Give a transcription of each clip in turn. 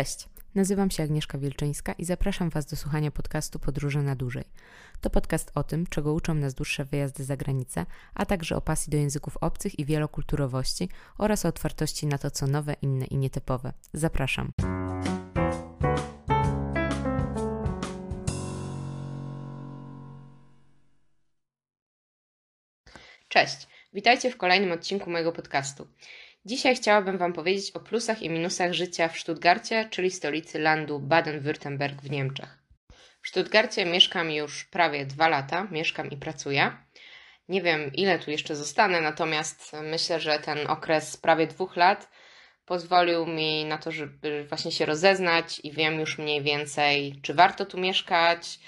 Cześć, nazywam się Agnieszka Wielczyńska i zapraszam Was do słuchania podcastu Podróże na dłużej. To podcast o tym, czego uczą nas dłuższe wyjazdy za granicę, a także o pasji do języków obcych i wielokulturowości oraz o otwartości na to, co nowe, inne i nietypowe. Zapraszam. Cześć, witajcie w kolejnym odcinku mojego podcastu. Dzisiaj chciałabym Wam powiedzieć o plusach i minusach życia w Stuttgarcie, czyli stolicy landu Baden-Württemberg w Niemczech. W Stuttgarcie mieszkam już prawie dwa lata, mieszkam i pracuję. Nie wiem, ile tu jeszcze zostanę, natomiast myślę, że ten okres prawie dwóch lat pozwolił mi na to, żeby właśnie się rozeznać i wiem już mniej więcej, czy warto tu mieszkać,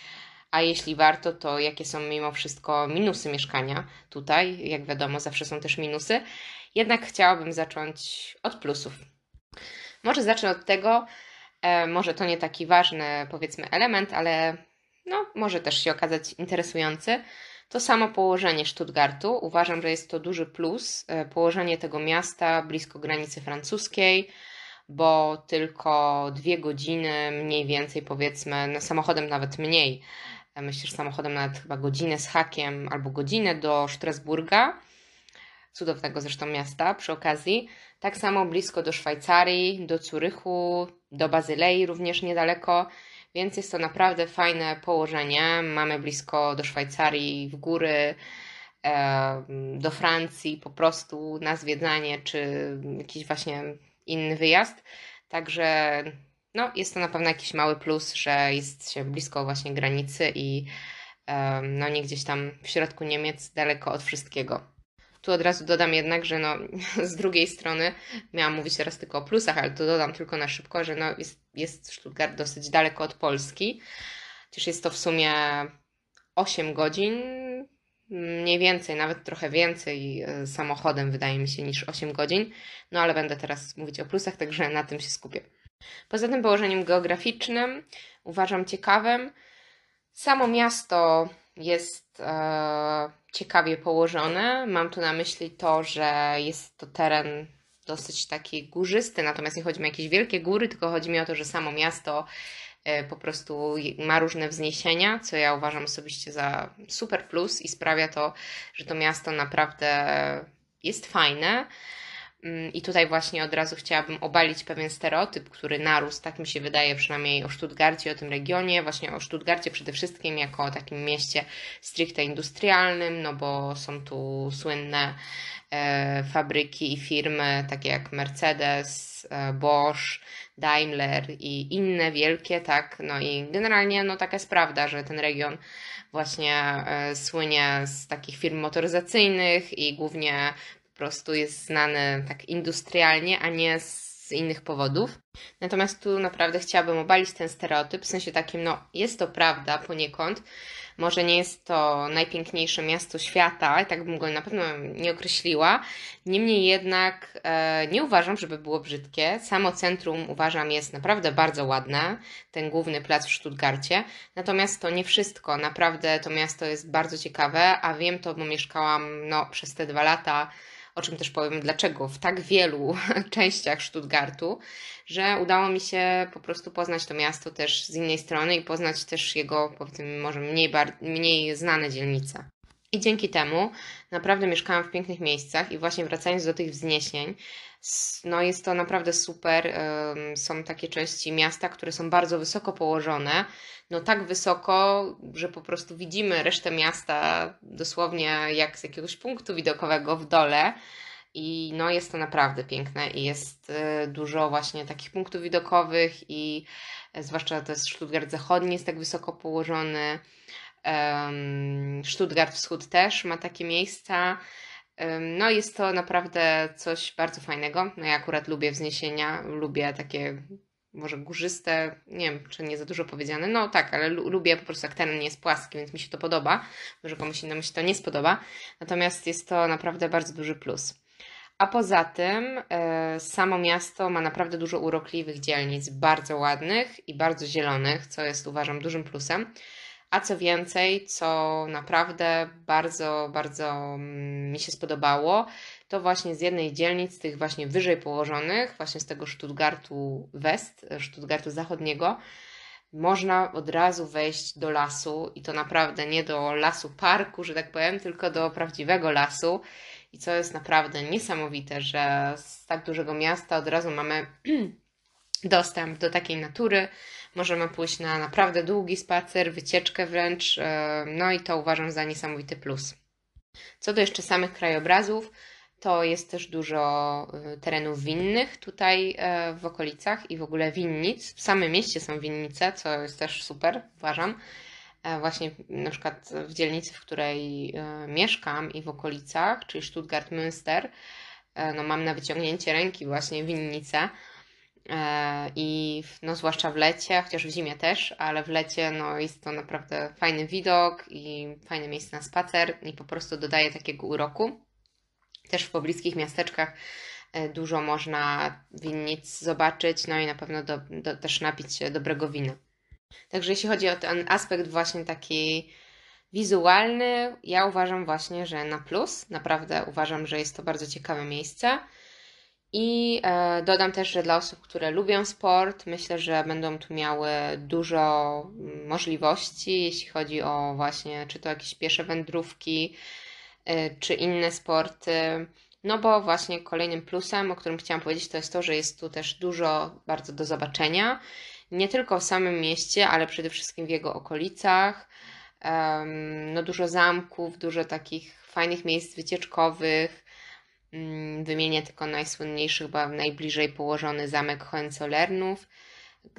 a jeśli warto, to jakie są mimo wszystko minusy mieszkania tutaj. Jak wiadomo, zawsze są też minusy. Jednak chciałabym zacząć od plusów. Może zacznę od tego, e, może to nie taki ważny, powiedzmy, element, ale no, może też się okazać interesujący. To samo położenie Stuttgartu. Uważam, że jest to duży plus. E, położenie tego miasta blisko granicy francuskiej, bo tylko dwie godziny mniej więcej, powiedzmy, no, samochodem nawet mniej. E, myślę, że samochodem nawet chyba godzinę z hakiem albo godzinę do Strasburga cudownego zresztą miasta przy okazji. Tak samo blisko do Szwajcarii, do Curychu, do Bazylei również niedaleko, więc jest to naprawdę fajne położenie. Mamy blisko do Szwajcarii w góry, do Francji po prostu na zwiedzanie, czy jakiś właśnie inny wyjazd. Także no, jest to na pewno jakiś mały plus, że jest się blisko właśnie granicy i no nie gdzieś tam w środku Niemiec, daleko od wszystkiego. Tu od razu dodam jednak, że no, z drugiej strony miałam mówić teraz tylko o plusach, ale to dodam tylko na szybko, że no, jest, jest Stuttgart dosyć daleko od Polski. Też jest to w sumie 8 godzin, mniej więcej, nawet trochę więcej e, samochodem wydaje mi się niż 8 godzin. No ale będę teraz mówić o plusach, także na tym się skupię. Poza tym położeniem geograficznym uważam ciekawym. Samo miasto jest e, ciekawie położone. Mam tu na myśli to, że jest to teren dosyć taki górzysty, natomiast nie chodzi mi o jakieś wielkie góry, tylko chodzi mi o to, że samo miasto e, po prostu ma różne wzniesienia, co ja uważam osobiście za super plus i sprawia to, że to miasto naprawdę jest fajne. Mm, I tutaj właśnie od razu chciałabym obalić pewien stereotyp, który narósł, tak mi się wydaje, przynajmniej o Stuttgarcie, o tym regionie, właśnie o Stuttgarcie przede wszystkim jako o takim mieście stricte industrialnym, no bo są tu słynne e, fabryki i firmy takie jak Mercedes, e, Bosch, Daimler i inne wielkie, tak, no i generalnie no taka jest prawda, że ten region właśnie e, słynie z takich firm motoryzacyjnych i głównie prostu jest znany tak industrialnie, a nie z innych powodów. Natomiast tu naprawdę chciałabym obalić ten stereotyp, w sensie takim, no jest to prawda poniekąd, może nie jest to najpiękniejsze miasto świata, tak bym go na pewno nie określiła. Niemniej jednak e, nie uważam, żeby było brzydkie. Samo centrum uważam jest naprawdę bardzo ładne, ten główny plac w Stuttgarcie. Natomiast to nie wszystko. Naprawdę to miasto jest bardzo ciekawe, a wiem to, bo mieszkałam no, przez te dwa lata o czym też powiem dlaczego w tak wielu częściach Stuttgartu, że udało mi się po prostu poznać to miasto też z innej strony i poznać też jego, powiedzmy, może mniej, mniej znane dzielnice. I dzięki temu naprawdę mieszkałam w pięknych miejscach i właśnie wracając do tych wzniesień, no jest to naprawdę super. Są takie części miasta, które są bardzo wysoko położone. No tak wysoko, że po prostu widzimy resztę miasta dosłownie jak z jakiegoś punktu widokowego w dole. I no jest to naprawdę piękne i jest y, dużo właśnie takich punktów widokowych i e, zwłaszcza to jest Stuttgart Zachodni jest tak wysoko położony. Stuttgart Wschód też ma takie miejsca. No jest to naprawdę coś bardzo fajnego. No ja akurat lubię wzniesienia, lubię takie może górzyste, nie wiem, czy nie za dużo powiedziane, no tak, ale lubię po prostu jak teren nie jest płaski, więc mi się to podoba, może komuś innemu się to nie spodoba, natomiast jest to naprawdę bardzo duży plus. A poza tym e, samo miasto ma naprawdę dużo urokliwych dzielnic, bardzo ładnych i bardzo zielonych, co jest uważam dużym plusem. A co więcej, co naprawdę bardzo, bardzo mi się spodobało, to właśnie z jednej dzielnic, tych właśnie wyżej położonych, właśnie z tego Stuttgartu West, Stuttgartu Zachodniego, można od razu wejść do lasu i to naprawdę nie do lasu parku, że tak powiem, tylko do prawdziwego lasu. I co jest naprawdę niesamowite, że z tak dużego miasta od razu mamy dostęp do takiej natury. Możemy pójść na naprawdę długi spacer, wycieczkę wręcz. e, No i to uważam za niesamowity plus. Co do jeszcze samych krajobrazów, to jest też dużo y, terenów winnych tutaj e, w okolicach i w ogóle winnic. W samym mieście są winnice, co jest też super, uważam. E, Właśnie na przykład w dzielnicy, w której e, mieszkam i w okolicach, czyli Stuttgart Münster, e, no mam na wyciągnięcie ręki właśnie winnice. E, I no, zwłaszcza w lecie, chociaż w zimie też, ale w lecie no, jest to naprawdę fajny widok i fajne miejsce na spacer i po prostu dodaje takiego uroku. Też w pobliskich miasteczkach e, dużo można winnic zobaczyć, no i na pewno do, do, też napić się dobrego wina. Także jeśli chodzi o ten aspekt właśnie taki wizualny, ja uważam właśnie, że na plus. Naprawdę uważam, że jest to bardzo ciekawe miejsce. I e, dodam też, że dla osób, które lubią sport, myślę, że będą tu miały dużo możliwości, jeśli chodzi o właśnie, czy to jakieś piesze wędrówki, y, czy inne sporty. No bo właśnie kolejnym plusem, o którym chciałam powiedzieć, to jest to, że jest tu też dużo bardzo do zobaczenia. Nie tylko w samym mieście, ale przede wszystkim w jego okolicach. No dużo zamków, dużo takich fajnych miejsc wycieczkowych. Mm, Wymienię tylko najsłynniejszy, chyba najbliżej położony zamek Hohenzollernów,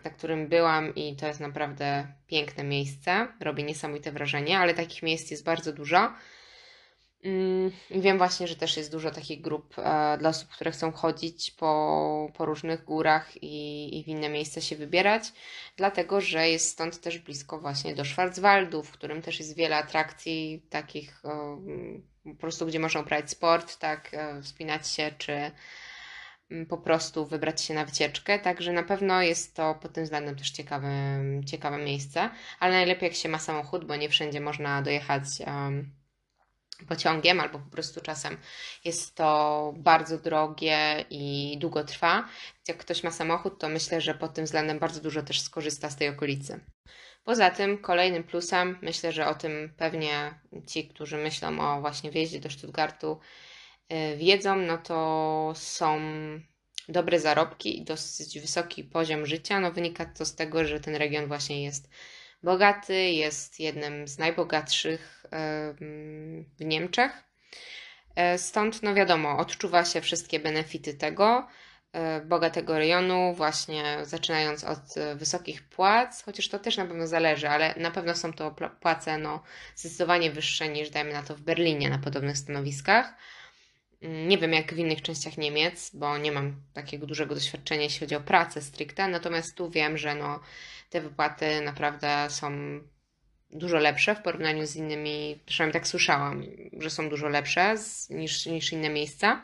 na którym byłam i to jest naprawdę piękne miejsce. Robi niesamowite wrażenie, ale takich miejsc jest bardzo dużo. Mm, i Wiem właśnie, że też jest dużo takich grup e, dla osób, które chcą chodzić po, po różnych górach i, i w inne miejsca się wybierać, dlatego że jest stąd też blisko właśnie do Schwarzwaldu, w którym też jest wiele atrakcji takich mm, po prostu, gdzie można uprawiać sport, tak, e, wspinać się, czy mm, po prostu wybrać się na wycieczkę. Także na pewno jest to pod tym względem też ciekawe, ciekawe miejsce, ale najlepiej jak się ma samochód, bo nie wszędzie można dojechać. em, pociągiem, albo po prostu czasem jest to bardzo drogie i długo trwa. Jak ktoś ma samochód, to myślę, że pod tym względem bardzo dużo też skorzysta z tej okolicy. Poza tym, kolejnym plusem, myślę, że o tym pewnie ci, którzy myślą o właśnie wjeździe do Stuttgartu, y, wiedzą, no to są dobre zarobki i dosyć wysoki poziom życia. No wynika to z tego, że ten region właśnie jest bogaty, jest jednym z najbogatszych em, w Niemczech. E, Stąd, no wiadomo, odczuwa się wszystkie benefity tego bogatego rejonu, właśnie zaczynając od e, wysokich płac, chociaż to też na pewno zależy, ale na pewno są to płace no, zdecydowanie wyższe niż dajmy na to w Berlinie na podobnych stanowiskach. Mm, Nie wiem jak w innych częściach Niemiec, bo nie mam takiego dużego doświadczenia, jeśli chodzi o pracę stricte, natomiast tu wiem, że no, te wypłaty naprawdę są dużo lepsze w porównaniu z innymi, przynajmniej tak słyszałam, że są dużo lepsze z, niż, niż inne miejsca.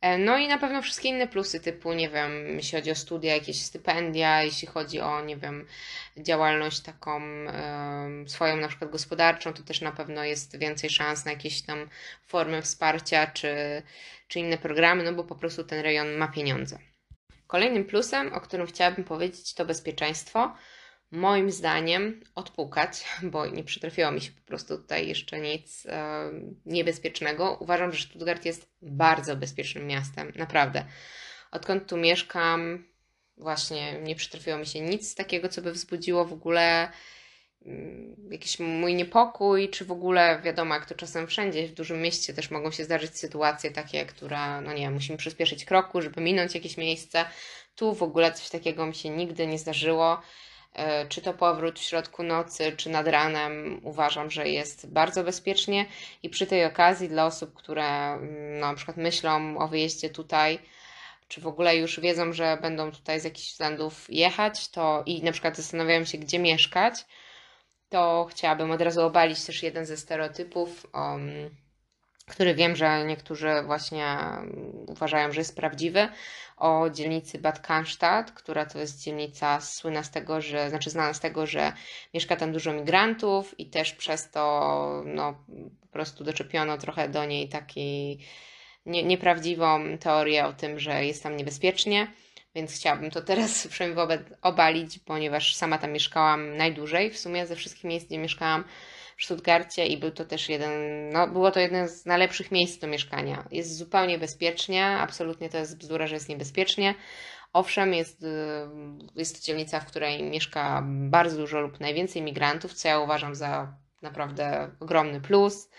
E, No i na pewno wszystkie inne plusy, typu, nie wiem, jeśli chodzi o studia, jakieś stypendia, jeśli chodzi o, nie wiem, działalność taką swoją na przykład gospodarczą, to też na pewno jest więcej szans na jakieś tam formy wsparcia czy, czy inne programy, no bo po prostu ten rejon ma pieniądze. Kolejnym plusem, o którym chciałabym powiedzieć, to bezpieczeństwo. Moim zdaniem odpukać, bo nie przytrafiło mi się po prostu tutaj jeszcze nic e, niebezpiecznego. Uważam, że Stuttgart jest bardzo bezpiecznym miastem, naprawdę. Odkąd tu mieszkam, właśnie nie przytrafiło mi się nic takiego, co by wzbudziło w ogóle mm, jakiś mój niepokój, czy w ogóle wiadomo, jak to czasem wszędzie w dużym mieście też mogą się zdarzyć sytuacje takie, które, no nie wiem, musimy przyspieszyć kroku, żeby minąć jakieś miejsce. Tu w ogóle coś takiego mi się nigdy nie zdarzyło. E, Czy to powrót w środku nocy, czy nad ranem, uważam, że jest bardzo bezpiecznie. I przy tej okazji, dla osób, które no, na przykład myślą o wyjeździe tutaj, czy w ogóle już wiedzą, że będą tutaj z jakichś względów jechać, to i na przykład zastanawiają się, gdzie mieszkać, to chciałabym od razu obalić też jeden ze stereotypów, um, który wiem, że niektórzy właśnie um, uważają, że jest prawdziwy, o dzielnicy Bad Cannstatt, która to jest dzielnica słynna z tego, że, znaczy znana z tego, że mieszka tam dużo migrantów i też przez to no, po prostu doczepiono trochę do niej taki nie, nieprawdziwą teorię o tym, że jest tam niebezpiecznie, więc chciałabym to teraz przynajmniej obalić, ponieważ sama tam mieszkałam najdłużej w sumie ze wszystkich miejsc, gdzie mieszkałam w Stuttgarcie i był to też jeden, no było to jeden z najlepszych miejsc do mieszkania. Jest zupełnie bezpiecznie, absolutnie to jest bzdura, że jest niebezpiecznie. Owszem, jest, y, jest to dzielnica, w której mieszka bardzo dużo lub najwięcej migrantów, co ja uważam za naprawdę ogromny plus,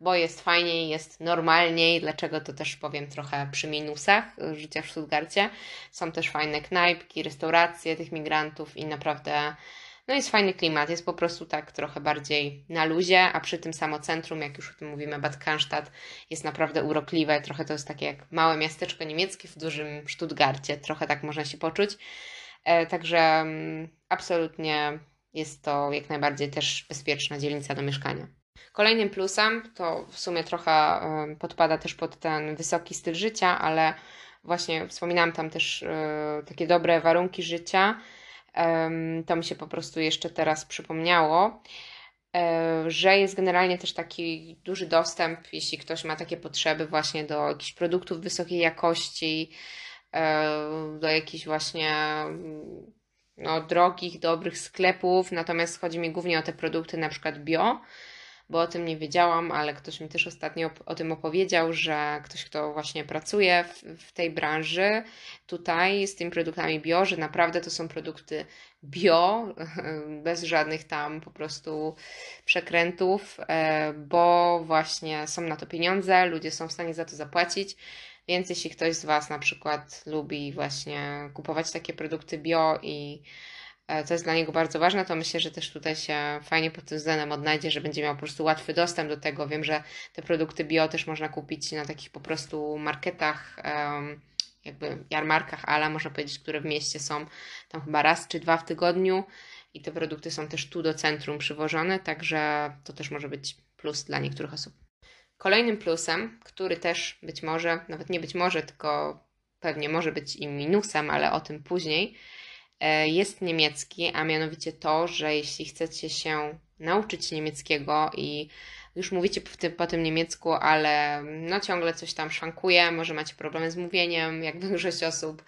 bo jest fajniej, jest normalniej, dlaczego to też powiem trochę przy minusach życia w Stuttgarcie. Są też fajne knajpki, restauracje tych migrantów i naprawdę no jest fajny klimat, jest po prostu tak trochę bardziej na luzie, a przy tym samo centrum, jak już o tym mówimy, Bad Cannstatt jest naprawdę urokliwe, trochę to jest takie jak małe miasteczko niemieckie w dużym Stuttgarcie, trochę tak można się poczuć. E, także mm, absolutnie jest to jak najbardziej też bezpieczna dzielnica do mieszkania. Kolejnym plusem to w sumie trochę podpada też pod ten wysoki styl życia, ale właśnie wspominałam tam też e, takie dobre warunki życia to mi się po prostu jeszcze teraz przypomniało, e, że jest generalnie też taki duży dostęp, jeśli ktoś ma takie potrzeby właśnie do jakichś produktów wysokiej jakości, e, do jakichś właśnie no, drogich, dobrych sklepów, natomiast chodzi mi głównie o te produkty na przykład bio, bo o tym nie wiedziałam, ale ktoś mi też ostatnio o tym opowiedział, że ktoś, kto właśnie pracuje w, w tej branży, tutaj z tymi produktami bio, że naprawdę to są produkty bio, bez żadnych tam po prostu przekrętów, e, bo właśnie są na to pieniądze, ludzie są w stanie za to zapłacić. Więc jeśli ktoś z Was na przykład lubi właśnie kupować takie produkty bio i co jest dla niego bardzo ważne, to myślę, że też tutaj się fajnie pod tym względem odnajdzie, że będzie miał po prostu łatwy dostęp do tego. Wiem, że te produkty bio też można kupić na takich po prostu marketach, jakby jarmarkach, ale można powiedzieć, które w mieście są tam chyba raz czy dwa w tygodniu i te produkty są też tu do centrum przywożone, także to też może być plus dla niektórych osób. Kolejnym plusem, który też być może, nawet nie być może, tylko pewnie może być i minusem, ale o tym później, E, jest niemiecki, a mianowicie to, że jeśli chcecie się nauczyć niemieckiego i już mówicie po tym, po tym niemiecku, ale no ciągle coś tam szwankuje, może macie problemy z mówieniem, jak większość osób,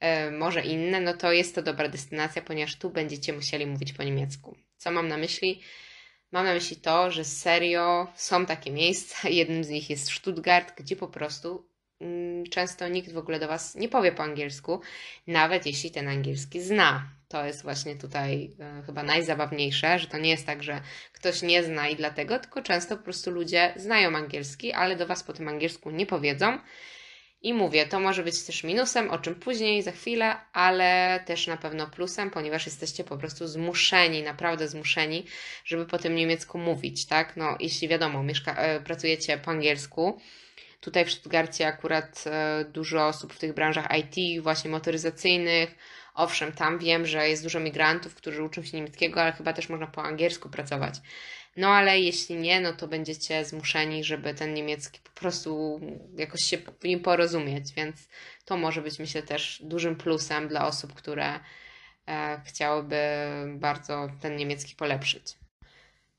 e, może inne, no to jest to dobra destynacja, ponieważ tu będziecie musieli mówić po niemiecku. Co mam na myśli? Mam na myśli to, że serio są takie miejsca, jednym z nich jest Stuttgart, gdzie po prostu Mm, często nikt w ogóle do Was nie powie po angielsku, nawet jeśli ten angielski zna. To jest właśnie tutaj e, chyba najzabawniejsze, że to nie jest tak, że ktoś nie zna i dlatego, tylko często po prostu ludzie znają angielski, ale do Was po tym angielsku nie powiedzą. I mówię, to może być też minusem, o czym później, za chwilę, ale też na pewno plusem, ponieważ jesteście po prostu zmuszeni, naprawdę zmuszeni, żeby po tym niemiecku mówić, tak? No, jeśli wiadomo, mieszka- e, pracujecie po angielsku, Tutaj w Stuttgarcie akurat e, dużo osób w tych branżach IT, właśnie motoryzacyjnych. Owszem, tam wiem, że jest dużo migrantów, którzy uczą się niemieckiego, ale chyba też można po angielsku pracować. No ale jeśli nie, no to będziecie zmuszeni, żeby ten niemiecki po prostu jakoś się w nim porozumieć, więc to może być myślę też dużym plusem dla osób, które e, chciałyby bardzo ten niemiecki polepszyć.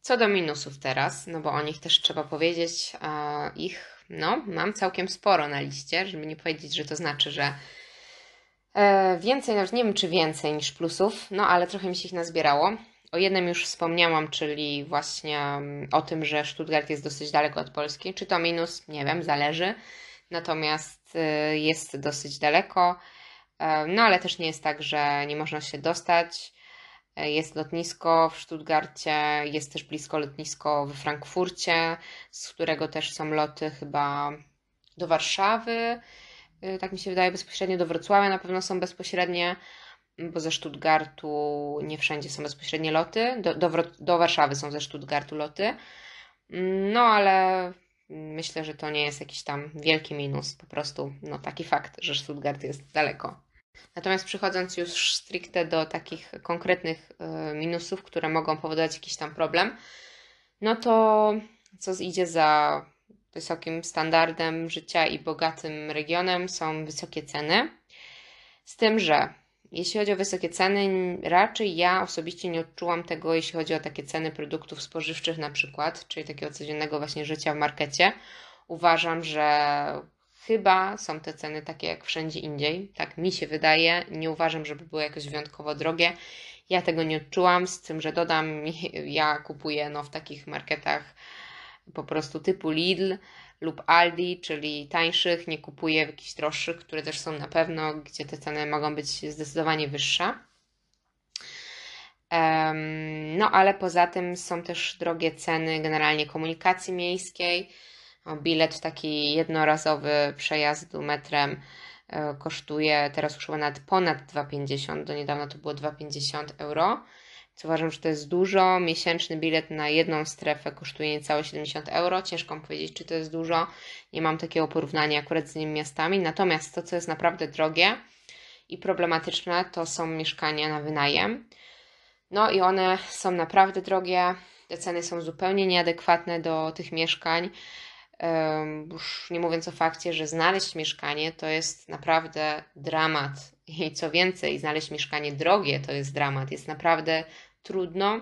Co do minusów teraz, no bo o nich też trzeba powiedzieć, e, ich no, mam całkiem sporo na liście, żeby nie powiedzieć, że to znaczy, że e, więcej, nawet nie wiem czy więcej niż plusów, no ale trochę mi się ich nazbierało. O jednym już wspomniałam, czyli właśnie mm, o tym, że Stuttgart jest dosyć daleko od Polski. Czy to minus? Nie wiem, zależy. Natomiast e, jest dosyć daleko. E, no ale też nie jest tak, że nie można się dostać. E, jest lotnisko w Stuttgarcie, jest też blisko lotnisko we Frankfurcie, z którego też są loty chyba do Warszawy. E, tak mi się wydaje, bezpośrednio do Wrocławia na pewno są bezpośrednie, bo ze Stuttgartu nie wszędzie są bezpośrednie loty. Do, do, do Warszawy są ze Stuttgartu loty. No ale myślę, że to nie jest jakiś tam wielki minus. Po prostu no, taki fakt, że Stuttgart jest daleko. Natomiast przechodząc już stricte do takich konkretnych e, minusów, które mogą powodować jakiś tam problem, no to co idzie za wysokim standardem życia i bogatym regionem są wysokie ceny. Z tym, że jeśli chodzi o wysokie ceny, raczej ja osobiście nie odczułam tego, jeśli chodzi o takie ceny produktów spożywczych na przykład, czyli takiego codziennego właśnie życia w markecie. Uważam, że Chyba są te ceny takie jak wszędzie indziej, tak mi się wydaje. Nie uważam, żeby były jakoś wyjątkowo drogie. Ja tego nie odczułam, z tym, że dodam, ja kupuję no, w takich marketach po prostu typu Lidl lub Aldi, czyli tańszych, nie kupuję jakichś droższych, które też są na pewno, gdzie te ceny mogą być zdecydowanie wyższe. No, ale poza tym są też drogie ceny generalnie komunikacji miejskiej. Bilet taki jednorazowy przejazdu metrem e, kosztuje teraz już nawet ponad 2,50. Do niedawna to było 2,50 euro. Co uważam, że to jest dużo. Miesięczny bilet na jedną strefę kosztuje niecałe 70 euro. Ciężko mi powiedzieć, czy to jest dużo. Nie mam takiego porównania akurat z innymi miastami. Natomiast to, co jest naprawdę drogie i problematyczne, to są mieszkania na wynajem. No i one są naprawdę drogie. Te ceny są zupełnie nieadekwatne do tych mieszkań. Już nie mówiąc o fakcie, że znaleźć mieszkanie to jest naprawdę dramat. I co więcej, znaleźć mieszkanie drogie to jest dramat. Jest naprawdę trudno.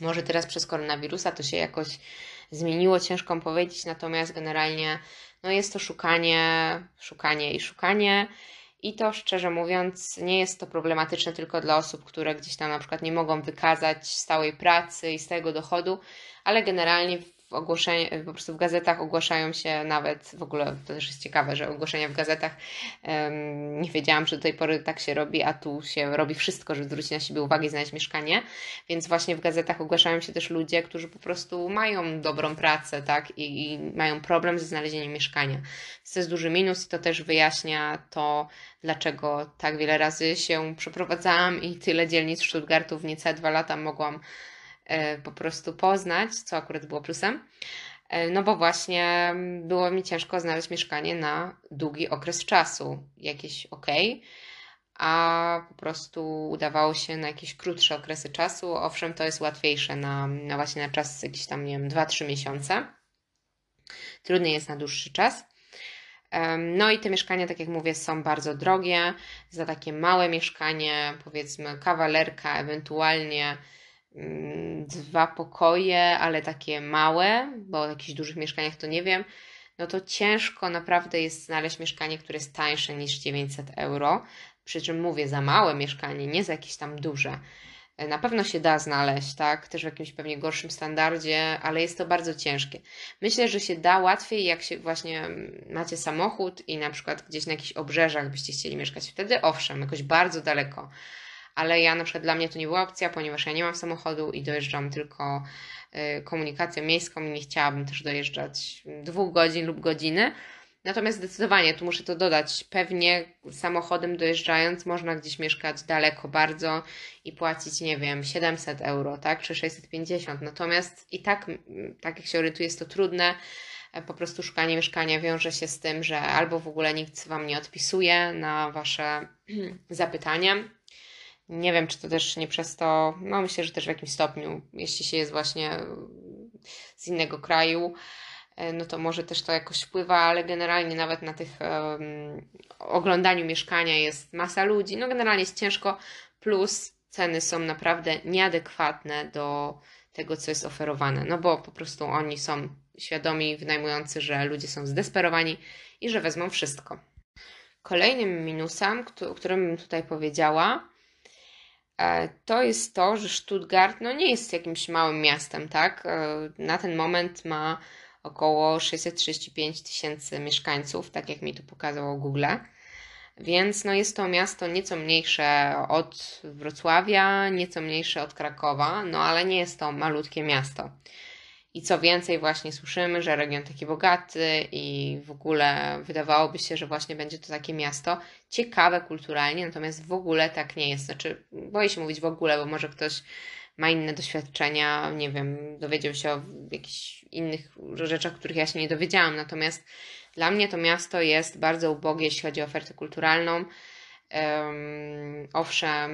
Może teraz przez koronawirusa to się jakoś zmieniło, ciężko powiedzieć, natomiast generalnie no jest to szukanie, szukanie i szukanie. I to szczerze mówiąc, nie jest to problematyczne tylko dla osób, które gdzieś tam na przykład nie mogą wykazać stałej pracy i stałego dochodu, ale generalnie w ogłoszeniu, po prostu w gazetach ogłaszają się nawet, w ogóle to też jest ciekawe, że ogłoszenia w gazetach, um, nie wiedziałam, że do tej pory tak się robi, a tu się robi wszystko, żeby zwrócić na siebie uwagę i znaleźć mieszkanie, więc właśnie w gazetach ogłaszają się też ludzie, którzy po prostu mają dobrą pracę, tak, i, i mają problem ze znalezieniem mieszkania. To jest duży minus i to też wyjaśnia to, dlaczego tak wiele razy się przeprowadzałam i tyle dzielnic Stuttgartu w niecałe dwa lata mogłam po prostu poznać, co akurat było plusem. E, no bo właśnie było mi ciężko znaleźć mieszkanie na długi okres czasu, jakieś ok, a po prostu udawało się na jakieś krótsze okresy czasu. Owszem, to jest łatwiejsze na, na właśnie na czas jakiś tam, nie wiem, 2-3 miesiące. Trudniej jest na dłuższy czas. No i te mieszkania, tak jak mówię, są bardzo drogie. Za takie małe mieszkanie, powiedzmy kawalerka, ewentualnie Mm, dwa pokoje, ale takie małe, bo w jakichś dużych mieszkaniach to nie wiem, no to ciężko naprawdę jest znaleźć mieszkanie, które jest tańsze niż 900 euro. Przy czym mówię za małe mieszkanie, nie za jakieś tam duże. Na pewno się da znaleźć, tak? Też w jakimś pewnie gorszym standardzie, ale jest to bardzo ciężkie. Myślę, że się da łatwiej, jak się właśnie macie samochód i na przykład gdzieś na jakichś obrzeżach byście chcieli mieszkać. Wtedy owszem, jakoś bardzo daleko ale ja na przykład dla mnie to nie była opcja, ponieważ ja nie mam samochodu i dojeżdżam tylko y, komunikacją miejską i nie chciałabym też dojeżdżać dwóch godzin lub godziny. Natomiast zdecydowanie, tu muszę to dodać, pewnie samochodem dojeżdżając można gdzieś mieszkać daleko bardzo i płacić, nie wiem, 700 euro, tak, czy 650. Natomiast i tak, tak jak się orientuję, jest to trudne. Po prostu szukanie mieszkania wiąże się z tym, że albo w ogóle nikt Wam nie odpisuje na Wasze zapytania, nie wiem, czy to też nie przez to, no myślę, że też w jakimś stopniu, jeśli się jest właśnie z innego kraju, e, no to może też to jakoś wpływa, ale generalnie nawet na tych um, oglądaniu mieszkania jest masa ludzi, no generalnie jest ciężko, plus ceny są naprawdę nieadekwatne do tego, co jest oferowane, no bo po prostu oni są świadomi, wynajmujący, że ludzie są zdesperowani i że wezmą wszystko. Kolejnym minusem, o którym tutaj powiedziała, to jest to, że Stuttgart no, nie jest jakimś małym miastem, tak? E, na ten moment ma około 635 tysięcy mieszkańców, tak jak mi to pokazało Google. Więc no, jest to miasto nieco mniejsze od Wrocławia, nieco mniejsze od Krakowa, no ale nie jest to malutkie miasto. I co więcej, właśnie słyszymy, że region taki bogaty i w ogóle wydawałoby się, że właśnie będzie to takie miasto ciekawe kulturalnie, natomiast w ogóle tak nie jest. Znaczy, boję się mówić w ogóle, bo może ktoś ma inne doświadczenia, nie wiem, dowiedział się o jakichś innych rzeczach, których ja się nie dowiedziałam. Natomiast dla mnie to miasto jest bardzo ubogie, jeśli chodzi o ofertę kulturalną. Um, owszem,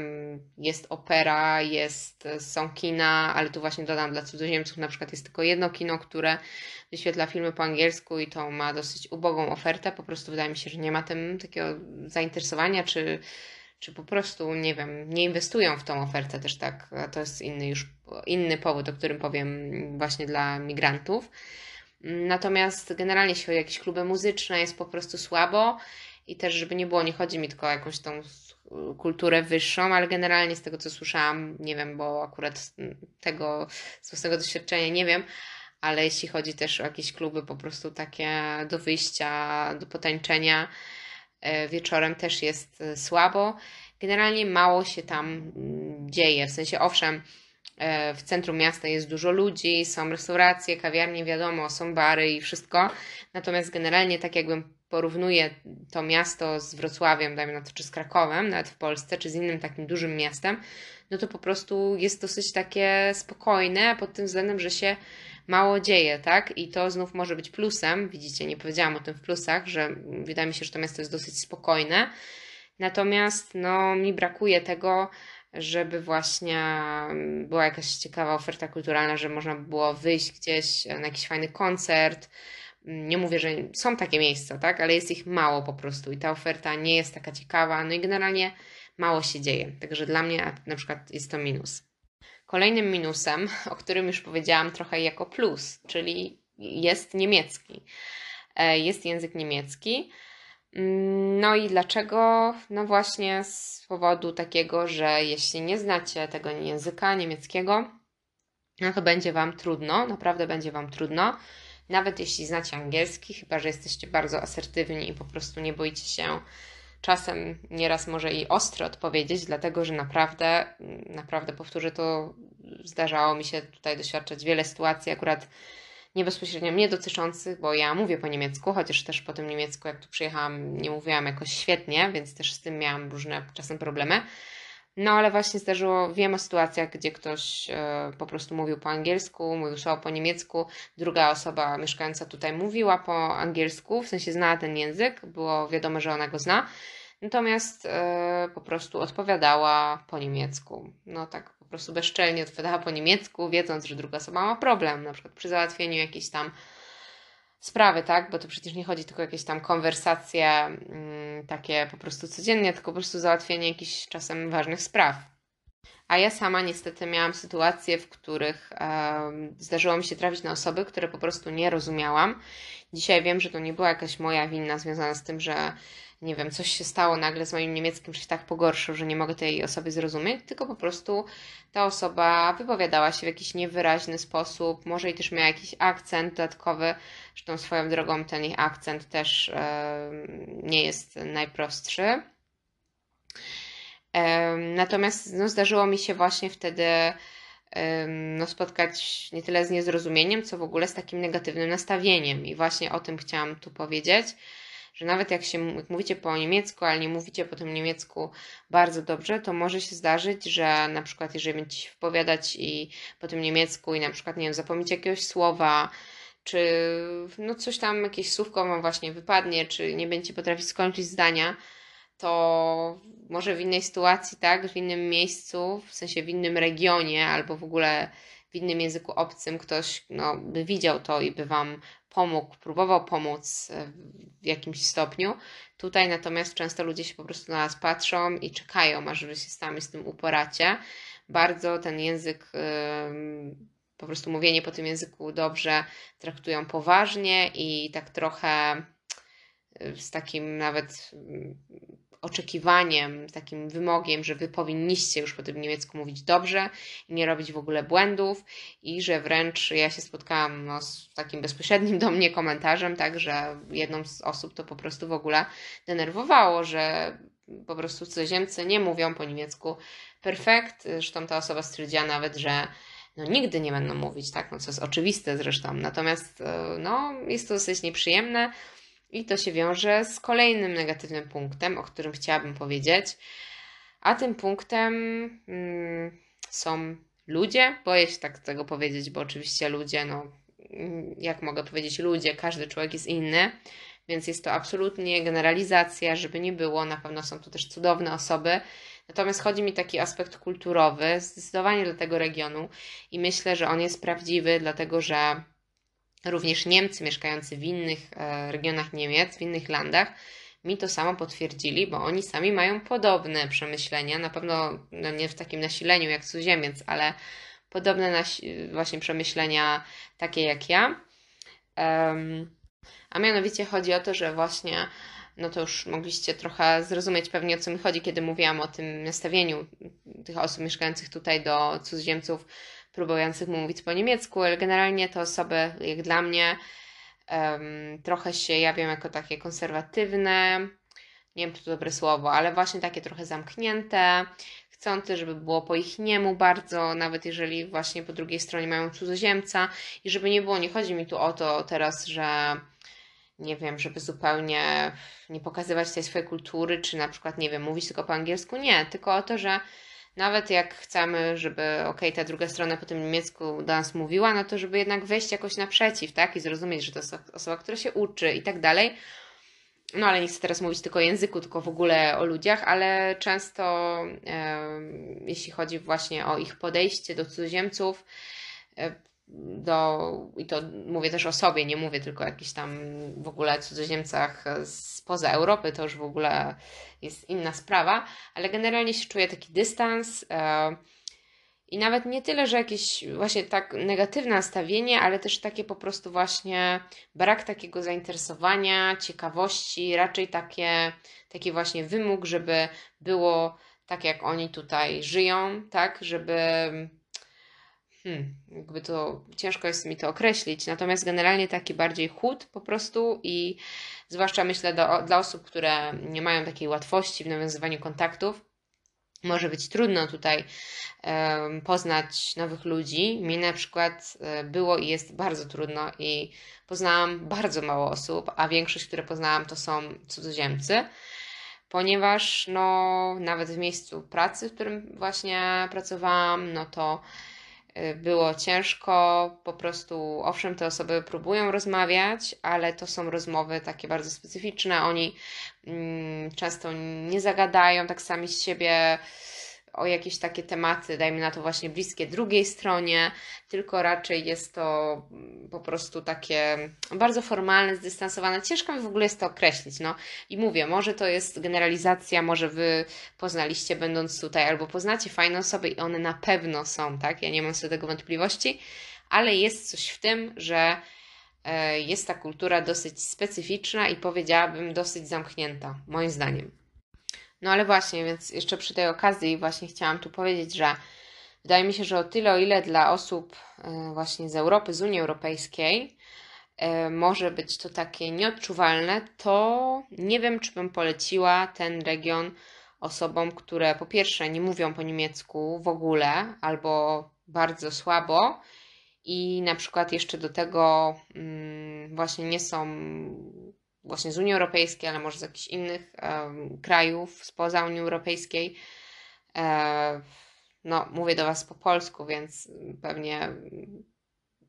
jest opera, jest, są kina, ale tu właśnie dodam dla cudzoziemców na przykład jest tylko jedno kino, które wyświetla filmy po angielsku i to ma dosyć ubogą ofertę. Po prostu wydaje mi się, że nie ma tym takiego zainteresowania, czy, czy po prostu, nie wiem, nie inwestują w tą ofertę też tak. To jest inny już inny powód, o którym powiem właśnie dla migrantów. Natomiast generalnie, jeśli chodzi o jakieś kluby muzyczne, jest po prostu słabo i też, żeby nie było, nie chodzi mi tylko o jakąś tą kulturę wyższą, ale generalnie z tego, co słyszałam, nie wiem, bo akurat tego z własnego doświadczenia nie wiem, ale jeśli chodzi też o jakieś kluby po prostu takie do wyjścia, do potańczenia e, wieczorem też jest e, słabo. Generalnie mało się tam dzieje, w sensie owszem, w centrum miasta jest dużo ludzi, są restauracje, kawiarnie, wiadomo, są bary i wszystko. Natomiast generalnie tak jakbym porównuję to miasto z Wrocławiem, dajmy na to, czy z Krakowem, nawet w Polsce, czy z innym takim dużym miastem, no to po prostu jest dosyć takie spokojne pod tym względem, że się mało dzieje, tak? I to znów może być plusem. Widzicie, nie powiedziałam o tym w plusach, że wydaje mi się, że to miasto jest dosyć spokojne. Natomiast no, mi brakuje tego, żeby właśnie była jakaś ciekawa oferta kulturalna, że można było wyjść gdzieś na jakiś fajny koncert. Nie mówię, że są takie miejsca, tak, ale jest ich mało po prostu i ta oferta nie jest taka ciekawa, no i generalnie mało się dzieje. Także dla mnie na przykład jest to minus. Kolejnym minusem, o którym już powiedziałam trochę jako plus, czyli jest niemiecki. E, jest język niemiecki. Mm, no i dlaczego? No właśnie z powodu takiego, że jeśli nie znacie tego języka niemieckiego, no to będzie Wam trudno, naprawdę będzie Wam trudno. Nawet jeśli znacie angielski, chyba że jesteście bardzo asertywni i po prostu nie boicie się czasem nieraz może i ostro odpowiedzieć, dlatego że naprawdę, naprawdę powtórzę to, zdarzało mi się tutaj doświadczać wiele sytuacji, akurat nie bezpośrednio mnie dotyczących, bo ja mówię po niemiecku, chociaż też po tym niemiecku, jak tu przyjechałam, nie mówiłam jakoś świetnie, więc też z tym miałam różne czasem problemy. No ale właśnie zdarzyło, wiem o sytuacjach, gdzie ktoś e, po prostu mówił po angielsku, mówił słowo po niemiecku, druga osoba mieszkająca tutaj mówiła po angielsku, w sensie znała ten język, było wiadomo, że ona go zna, natomiast e, po prostu odpowiadała po niemiecku. No tak po prostu bezczelnie odpowiadała po niemiecku, wiedząc, że druga osoba ma problem, na przykład przy załatwieniu jakiejś tam sprawy, tak? Bo to przecież nie chodzi tylko o jakieś tam konwersacje mm, takie po prostu codziennie, tylko po prostu załatwienie jakichś czasem ważnych spraw. A ja sama niestety miałam sytuacje, w których e, zdarzyło mi się trafić na osoby, które po prostu nie rozumiałam. Dzisiaj wiem, że to nie była jakaś moja wina związana z tym, że nie wiem, coś się stało nagle z moim niemieckim, się tak pogorszył, że nie mogę tej osoby zrozumieć, tylko po prostu ta osoba wypowiadała się w jakiś niewyraźny sposób, może i też miała jakiś akcent dodatkowy, zresztą swoją drogą ten ich akcent też e, nie jest najprostszy. Natomiast no, zdarzyło mi się właśnie wtedy no, spotkać nie tyle z niezrozumieniem, co w ogóle z takim negatywnym nastawieniem. I właśnie o tym chciałam tu powiedzieć że nawet jak się jak mówicie po niemiecku, ale nie mówicie po tym niemiecku bardzo dobrze, to może się zdarzyć, że na przykład jeżeli będziecie się wypowiadać i po tym niemiecku i na przykład, nie wiem, zapomnieć jakiegoś słowa, czy no coś tam, jakieś słówko wam właśnie wypadnie, czy nie będziecie potrafić skończyć zdania, to może w innej sytuacji, tak, w innym miejscu, w sensie w innym regionie, albo w ogóle w innym języku obcym ktoś no, by widział to i by Wam pomógł, próbował pomóc e, w jakimś stopniu. Tutaj natomiast często ludzie się po prostu na nas patrzą i czekają, aż Wy się sami z tym uporacie. Bardzo ten język, po prostu mówienie po tym języku dobrze traktują poważnie i tak trochę e, z takim nawet oczekiwaniem, takim wymogiem, że wy powinniście już po tym niemiecku mówić dobrze i nie robić w ogóle błędów i że wręcz ja się spotkałam no, z takim bezpośrednim do mnie komentarzem, tak, że jedną z osób to po prostu w ogóle denerwowało, że po prostu cudzoziemcy nie mówią po niemiecku perfekt, zresztą ta osoba stwierdziła nawet, że no nigdy nie będą mówić, tak, no co jest oczywiste zresztą, natomiast e, no jest to dosyć nieprzyjemne, i to się wiąże z kolejnym negatywnym punktem, o którym chciałabym powiedzieć. A tym punktem mm, są ludzie. Boję się tak tego powiedzieć, bo oczywiście ludzie, no jak mogę powiedzieć, ludzie, każdy człowiek jest inny, więc jest to absolutnie generalizacja, żeby nie było. Na pewno są tu też cudowne osoby. Natomiast chodzi mi taki aspekt kulturowy, zdecydowanie dla tego regionu i myślę, że on jest prawdziwy, dlatego że Również Niemcy mieszkający w innych e, regionach Niemiec, w innych landach, mi to samo potwierdzili, bo oni sami mają podobne przemyślenia, na pewno no nie w takim nasileniu jak cudzoziemiec, ale podobne właśnie przemyślenia takie jak ja. Um, a mianowicie chodzi o to, że właśnie, no to już mogliście trochę zrozumieć pewnie o co mi chodzi, kiedy mówiłam o tym nastawieniu tych osób mieszkających tutaj do cudzoziemców, próbujących mówić po niemiecku, ale generalnie te osoby, jak dla mnie, um, trochę się jawią jako takie konserwatywne, nie wiem czy to dobre słowo, ale właśnie takie trochę zamknięte, chcące, żeby było po ich niemu bardzo, nawet jeżeli właśnie po drugiej stronie mają cudzoziemca i żeby nie było, nie chodzi mi tu o to teraz, że nie wiem, żeby zupełnie nie pokazywać tej swojej kultury, czy na przykład, nie wiem, mówić tylko po angielsku, nie, tylko o to, że nawet jak chcemy, żeby ok, ta druga strona po tym niemiecku do nas mówiła, no to żeby jednak wejść jakoś naprzeciw, tak, i zrozumieć, że to jest osoba, która się uczy i tak dalej, no ale nie chcę teraz mówić tylko o języku, tylko w ogóle o ludziach, ale często e, jeśli chodzi właśnie o ich podejście do cudzoziemców, e, do, i to mówię też o sobie, nie mówię tylko o jakichś tam w ogóle cudzoziemcach spoza Europy, to już w ogóle jest inna sprawa, ale generalnie się czuję taki dystans. E, i nawet nie tyle, że jakieś właśnie tak negatywne nastawienie, ale też takie po prostu właśnie brak takiego zainteresowania, ciekawości, raczej takie, taki właśnie wymóg, żeby było tak, jak oni tutaj żyją, tak, żeby. Hmm, jakby to ciężko jest mi to określić, natomiast generalnie taki bardziej chód po prostu i zwłaszcza myślę do, dla osób, które nie mają takiej łatwości w nawiązywaniu kontaktów, może być trudno tutaj poznać nowych ludzi. Mi na przykład e, było i jest bardzo trudno i poznałam bardzo mało osób, a większość, które poznałam, to są cudzoziemcy, ponieważ no, nawet w miejscu pracy, w którym właśnie pracowałam, no to było ciężko, po prostu, owszem, te osoby próbują rozmawiać, ale to są rozmowy takie bardzo specyficzne. Oni mm, często nie zagadają tak sami z siebie o jakieś takie tematy, dajmy na to właśnie bliskie drugiej stronie, tylko raczej jest to mm, po prostu takie bardzo formalne, zdystansowane. Ciężko mi w ogóle jest to określić. No i mówię, może to jest generalizacja, może wy poznaliście będąc tutaj, albo poznacie fajne osoby i one na pewno są, tak? Ja nie mam co do tego wątpliwości, ale jest coś w tym, że e, jest ta kultura dosyć specyficzna i powiedziałabym dosyć zamknięta, moim zdaniem. No ale właśnie, więc jeszcze przy tej okazji właśnie chciałam tu powiedzieć, że wydaje mi się, że o tyle, o ile dla osób e, właśnie z Europy, z Unii Europejskiej e, może być to takie nieodczuwalne, to nie wiem, czy bym poleciła ten region osobom, które po pierwsze nie mówią po niemiecku w ogóle albo bardzo słabo i na przykład jeszcze do tego mm, właśnie nie są właśnie z Unii Europejskiej, ale może z jakichś innych krajów spoza Unii Europejskiej. E, no, mówię do Was po polsku, więc pewnie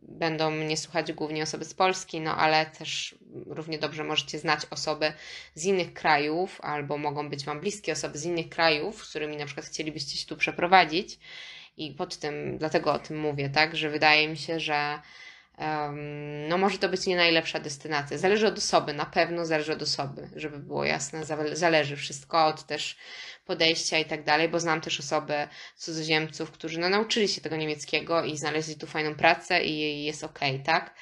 będą mnie słuchać głównie osoby z Polski, no ale też równie dobrze możecie znać osoby z innych krajów, albo mogą być Wam bliskie osoby z innych krajów, z którymi na przykład chcielibyście się tu przeprowadzić. I pod tym, dlatego o tym mówię, tak, że wydaje mi się, że no może to być nie najlepsza destynacja. Zależy od osoby, na pewno zależy od osoby, żeby było jasne, zależy wszystko od też podejścia i tak dalej, bo znam też osoby cudzoziemców, którzy no, nauczyli się tego niemieckiego i znaleźli tu fajną pracę i jest ok, tak?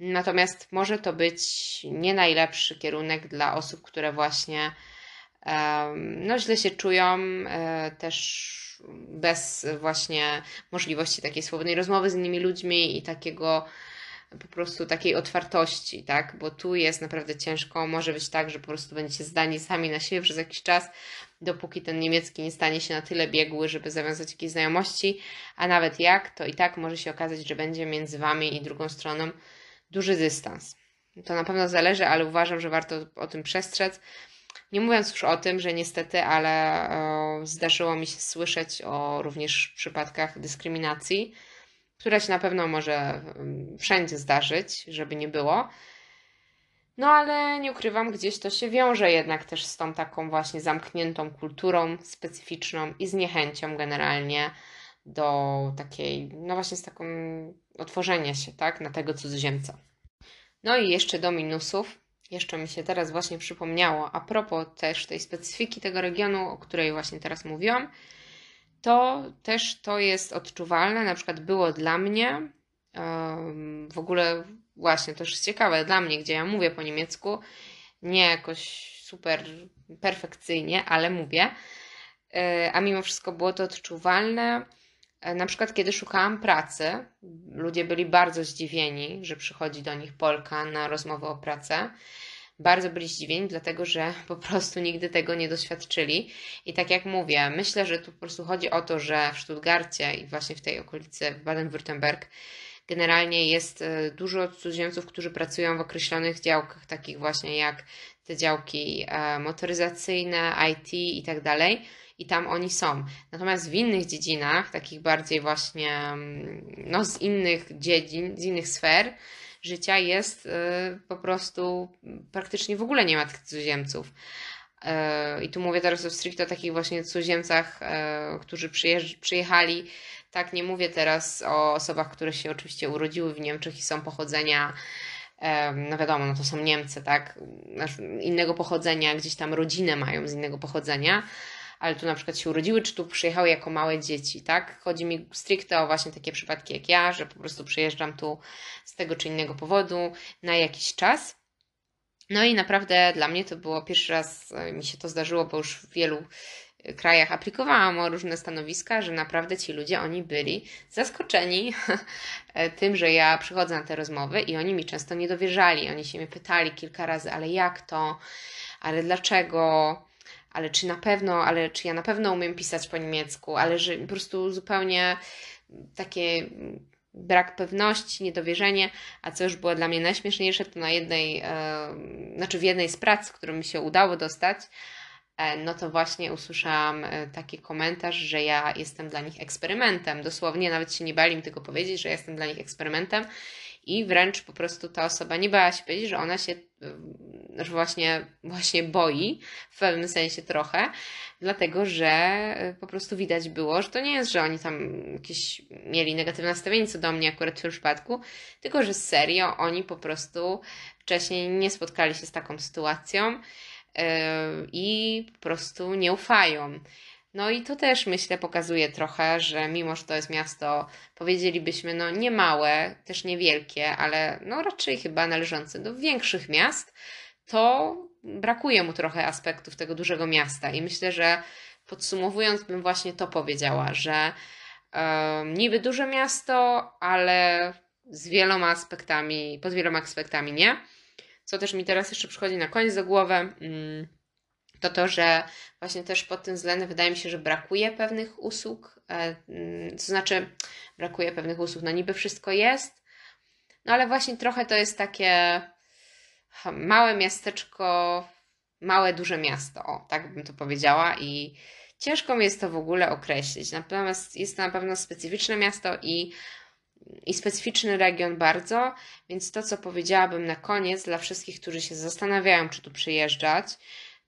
Natomiast może to być nie najlepszy kierunek dla osób, które właśnie no, źle się czują, e, też bez właśnie możliwości takiej swobodnej rozmowy z innymi ludźmi i takiego po prostu takiej otwartości, tak? Bo tu jest naprawdę ciężko. Może być tak, że po prostu będziecie zdani sami na siebie przez jakiś czas, dopóki ten niemiecki nie stanie się na tyle biegły, żeby zawiązać jakieś znajomości, a nawet jak, to i tak może się okazać, że będzie między wami i drugą stroną duży dystans. To na pewno zależy, ale uważam, że warto o tym przestrzec, nie mówiąc już o tym, że niestety, ale e, zdarzyło mi się słyszeć o również przypadkach dyskryminacji, która się na pewno może mm, wszędzie zdarzyć, żeby nie było. No ale nie ukrywam, gdzieś to się wiąże jednak też z tą taką właśnie zamkniętą kulturą specyficzną i z niechęcią generalnie do takiej, no właśnie z taką otworzenia się, tak, na tego cudzoziemca. No i jeszcze do minusów jeszcze mi się teraz właśnie przypomniało, a propos też tej specyfiki tego regionu, o której właśnie teraz mówiłam, to też to jest odczuwalne, na przykład było dla mnie, w ogóle właśnie to jest ciekawe dla mnie, gdzie ja mówię po niemiecku, nie jakoś super perfekcyjnie, ale mówię. E, a mimo wszystko było to odczuwalne. E, na przykład, kiedy szukałam pracy, ludzie byli bardzo zdziwieni, że przychodzi do nich Polka na rozmowę o pracę. Bardzo byli zdziwieni, dlatego że po prostu nigdy tego nie doświadczyli. I tak jak mówię, myślę, że tu po prostu chodzi o to, że w Stuttgarcie i właśnie w tej okolicy, w Baden-Württemberg, generalnie jest e, dużo cudzoziemców, którzy pracują w określonych działkach, takich właśnie jak te działki motoryzacyjne, IT i tak dalej i tam oni są. Natomiast w innych dziedzinach, takich bardziej właśnie mm, no, z innych dziedzin, z innych sfer życia jest y, po prostu praktycznie w ogóle nie ma tych cudzoziemców. Y, I tu mówię teraz o stricte o takich właśnie cudzoziemcach, y, którzy przyjechali. Tak, nie mówię teraz o osobach, które się oczywiście urodziły w Niemczech i są pochodzenia no wiadomo, no to są Niemcy, tak, innego pochodzenia, gdzieś tam rodzinę mają z innego pochodzenia, ale tu na przykład się urodziły, czy tu przyjechały jako małe dzieci, tak? Chodzi mi stricte o właśnie takie przypadki jak ja, że po prostu przyjeżdżam tu z tego czy innego powodu na jakiś czas. No i naprawdę dla mnie to było pierwszy raz, e, mi się to zdarzyło, bo już w wielu e, krajach aplikowałam o różne stanowiska, że naprawdę ci ludzie, oni byli zaskoczeni e, tym, że ja przychodzę na te rozmowy i oni mi często nie dowierzali. Oni się mnie pytali kilka razy, ale jak to, ale dlaczego, ale czy na pewno, ale czy ja na pewno umiem pisać po niemiecku, ale że po prostu zupełnie takie brak pewności, niedowierzenie, a co już było dla mnie najśmieszniejsze, to na jednej, e, znaczy w jednej z prac, którą mi się udało dostać, e, no to właśnie usłyszałam e, taki komentarz, że ja jestem dla nich eksperymentem. Dosłownie nawet się nie bali mi tego powiedzieć, że jestem dla nich eksperymentem i wręcz po prostu ta osoba nie bała się powiedzieć, że ona się że właśnie, właśnie boi w pewnym sensie trochę, dlatego że y, po prostu widać było, że to nie jest, że oni tam jakieś mieli negatywne nastawienie co do mnie akurat w tym przypadku, tylko że serio oni po prostu wcześniej nie spotkali się z taką sytuacją yy, i po prostu nie ufają. No i to też myślę pokazuje trochę, że mimo, że to jest miasto, powiedzielibyśmy, no nie małe, też niewielkie, ale no raczej chyba należące do większych miast, to brakuje mu trochę aspektów tego dużego miasta. I myślę, że podsumowując, bym właśnie to powiedziała, że um, niby duże miasto, ale z wieloma aspektami, pod wieloma aspektami nie. Co też mi teraz jeszcze przychodzi na koniec do głowy. Mm, to to, że właśnie też pod tym względem wydaje mi się, że brakuje pewnych usług, e, mm, to znaczy brakuje pewnych usług, no niby wszystko jest, no ale właśnie trochę to jest takie małe miasteczko, małe, duże miasto, o, tak bym to powiedziała i ciężko mi jest to w ogóle określić, natomiast jest to na pewno specyficzne miasto i i specyficzny region bardzo, więc to, co powiedziałabym na koniec dla wszystkich, którzy się zastanawiają, czy tu przyjeżdżać,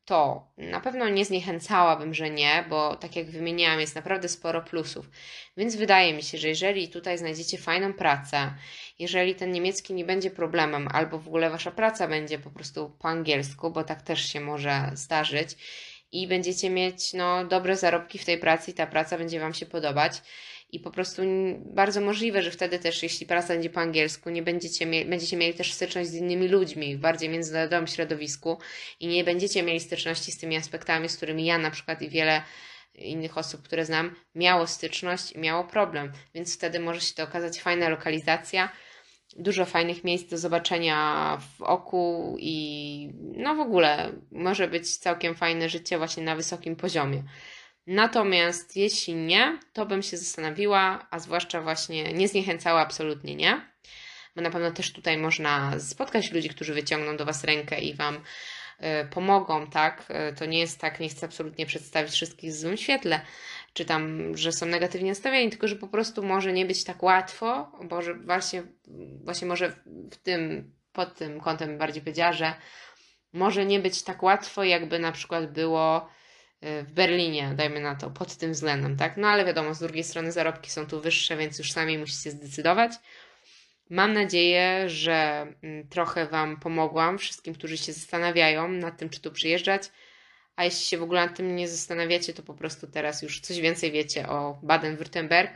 to na pewno nie zniechęcałabym, że nie, bo tak jak wymieniałam, jest naprawdę sporo plusów. Więc wydaje mi się, że jeżeli tutaj znajdziecie fajną pracę, jeżeli ten niemiecki nie będzie problemem, albo w ogóle wasza praca będzie po prostu po angielsku, bo tak też się może zdarzyć, i będziecie mieć no, dobre zarobki w tej pracy i ta praca będzie Wam się podobać, i po prostu bardzo możliwe, że wtedy też, jeśli praca będzie po angielsku, nie będziecie, mie będziecie mieli też styczność z innymi ludźmi w bardziej międzynarodowym środowisku i nie będziecie mieli styczności z tymi aspektami, z którymi ja na przykład i wiele innych osób, które znam, miało styczność i miało problem. Więc wtedy może się to okazać fajna lokalizacja, dużo fajnych miejsc do zobaczenia w oku i no w ogóle może być całkiem fajne życie właśnie na wysokim poziomie. Natomiast jeśli nie, to bym się zastanowiła, a zwłaszcza właśnie nie zniechęcała absolutnie nie, bo na pewno też tutaj można spotkać ludzi, którzy wyciągną do Was rękę i Wam y, pomogą, tak? Y, to nie jest tak, nie chcę absolutnie przedstawić wszystkich w złym świetle, czy tam, że są negatywnie nastawieni, tylko że po prostu może nie być tak łatwo, bo że właśnie, właśnie może w tym, pod tym kątem bardziej powiedziała, że może nie być tak łatwo, jakby na przykład było w Berlinie, dajmy na to, pod tym względem, tak? No ale wiadomo, z drugiej strony zarobki są tu wyższe, więc już sami musicie zdecydować. Mam nadzieję, że mm, trochę Wam pomogłam, wszystkim, którzy się zastanawiają nad tym, czy tu przyjeżdżać. A jeśli się w ogóle nad tym nie zastanawiacie, to po prostu teraz już coś więcej wiecie o Baden-Württemberg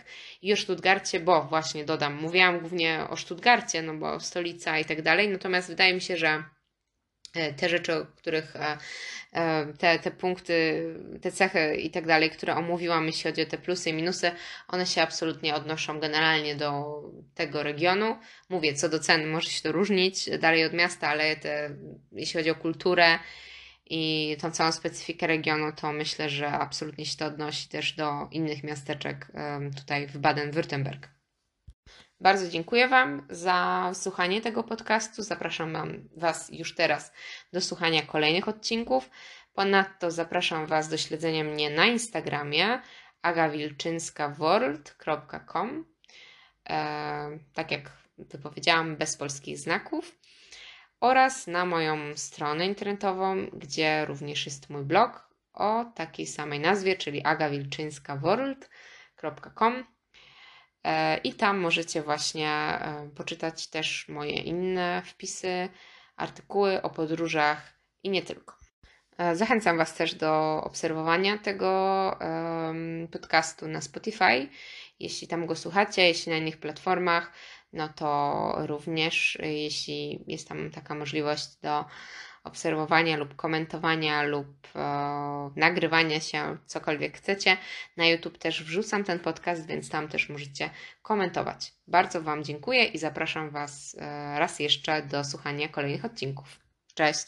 i o Stuttgarcie, bo właśnie dodam, mówiłam głównie o Stuttgarcie, no bo stolica i tak dalej, natomiast wydaje mi się, że e, te rzeczy, o których e, e, te, te punkty, te cechy i tak dalej, które omówiłam, jeśli chodzi o te plusy i minusy, one się absolutnie odnoszą generalnie do tego regionu. Mówię, co do cen może się to różnić dalej od miasta, ale te, jeśli chodzi o kulturę i tą całą specyfikę regionu, to myślę, że absolutnie się to odnosi też do innych miasteczek tutaj w Baden-Württemberg. Bardzo dziękuję Wam za słuchanie tego podcastu. Zapraszam Was już teraz do słuchania kolejnych odcinków. Ponadto zapraszam Was do śledzenia mnie na Instagramie agawilczynskaworld.com e, Tak jak to powiedziałam, bez polskich znaków oraz na moją stronę internetową, gdzie również jest mój blog o takiej samej nazwie, czyli agawilczyńskaworld.com e, i tam możecie właśnie e, poczytać też moje inne wpisy, artykuły o podróżach i nie tylko. E, zachęcam Was też do obserwowania tego podcastu na Spotify, jeśli tam go słuchacie, jeśli na innych platformach no to również jeśli jest tam taka możliwość do obserwowania lub komentowania lub e, nagrywania się, cokolwiek chcecie. Na YouTube też wrzucam ten podcast, więc tam też możecie komentować. Bardzo Wam dziękuję i zapraszam Was e, raz jeszcze do słuchania kolejnych odcinków. Cześć!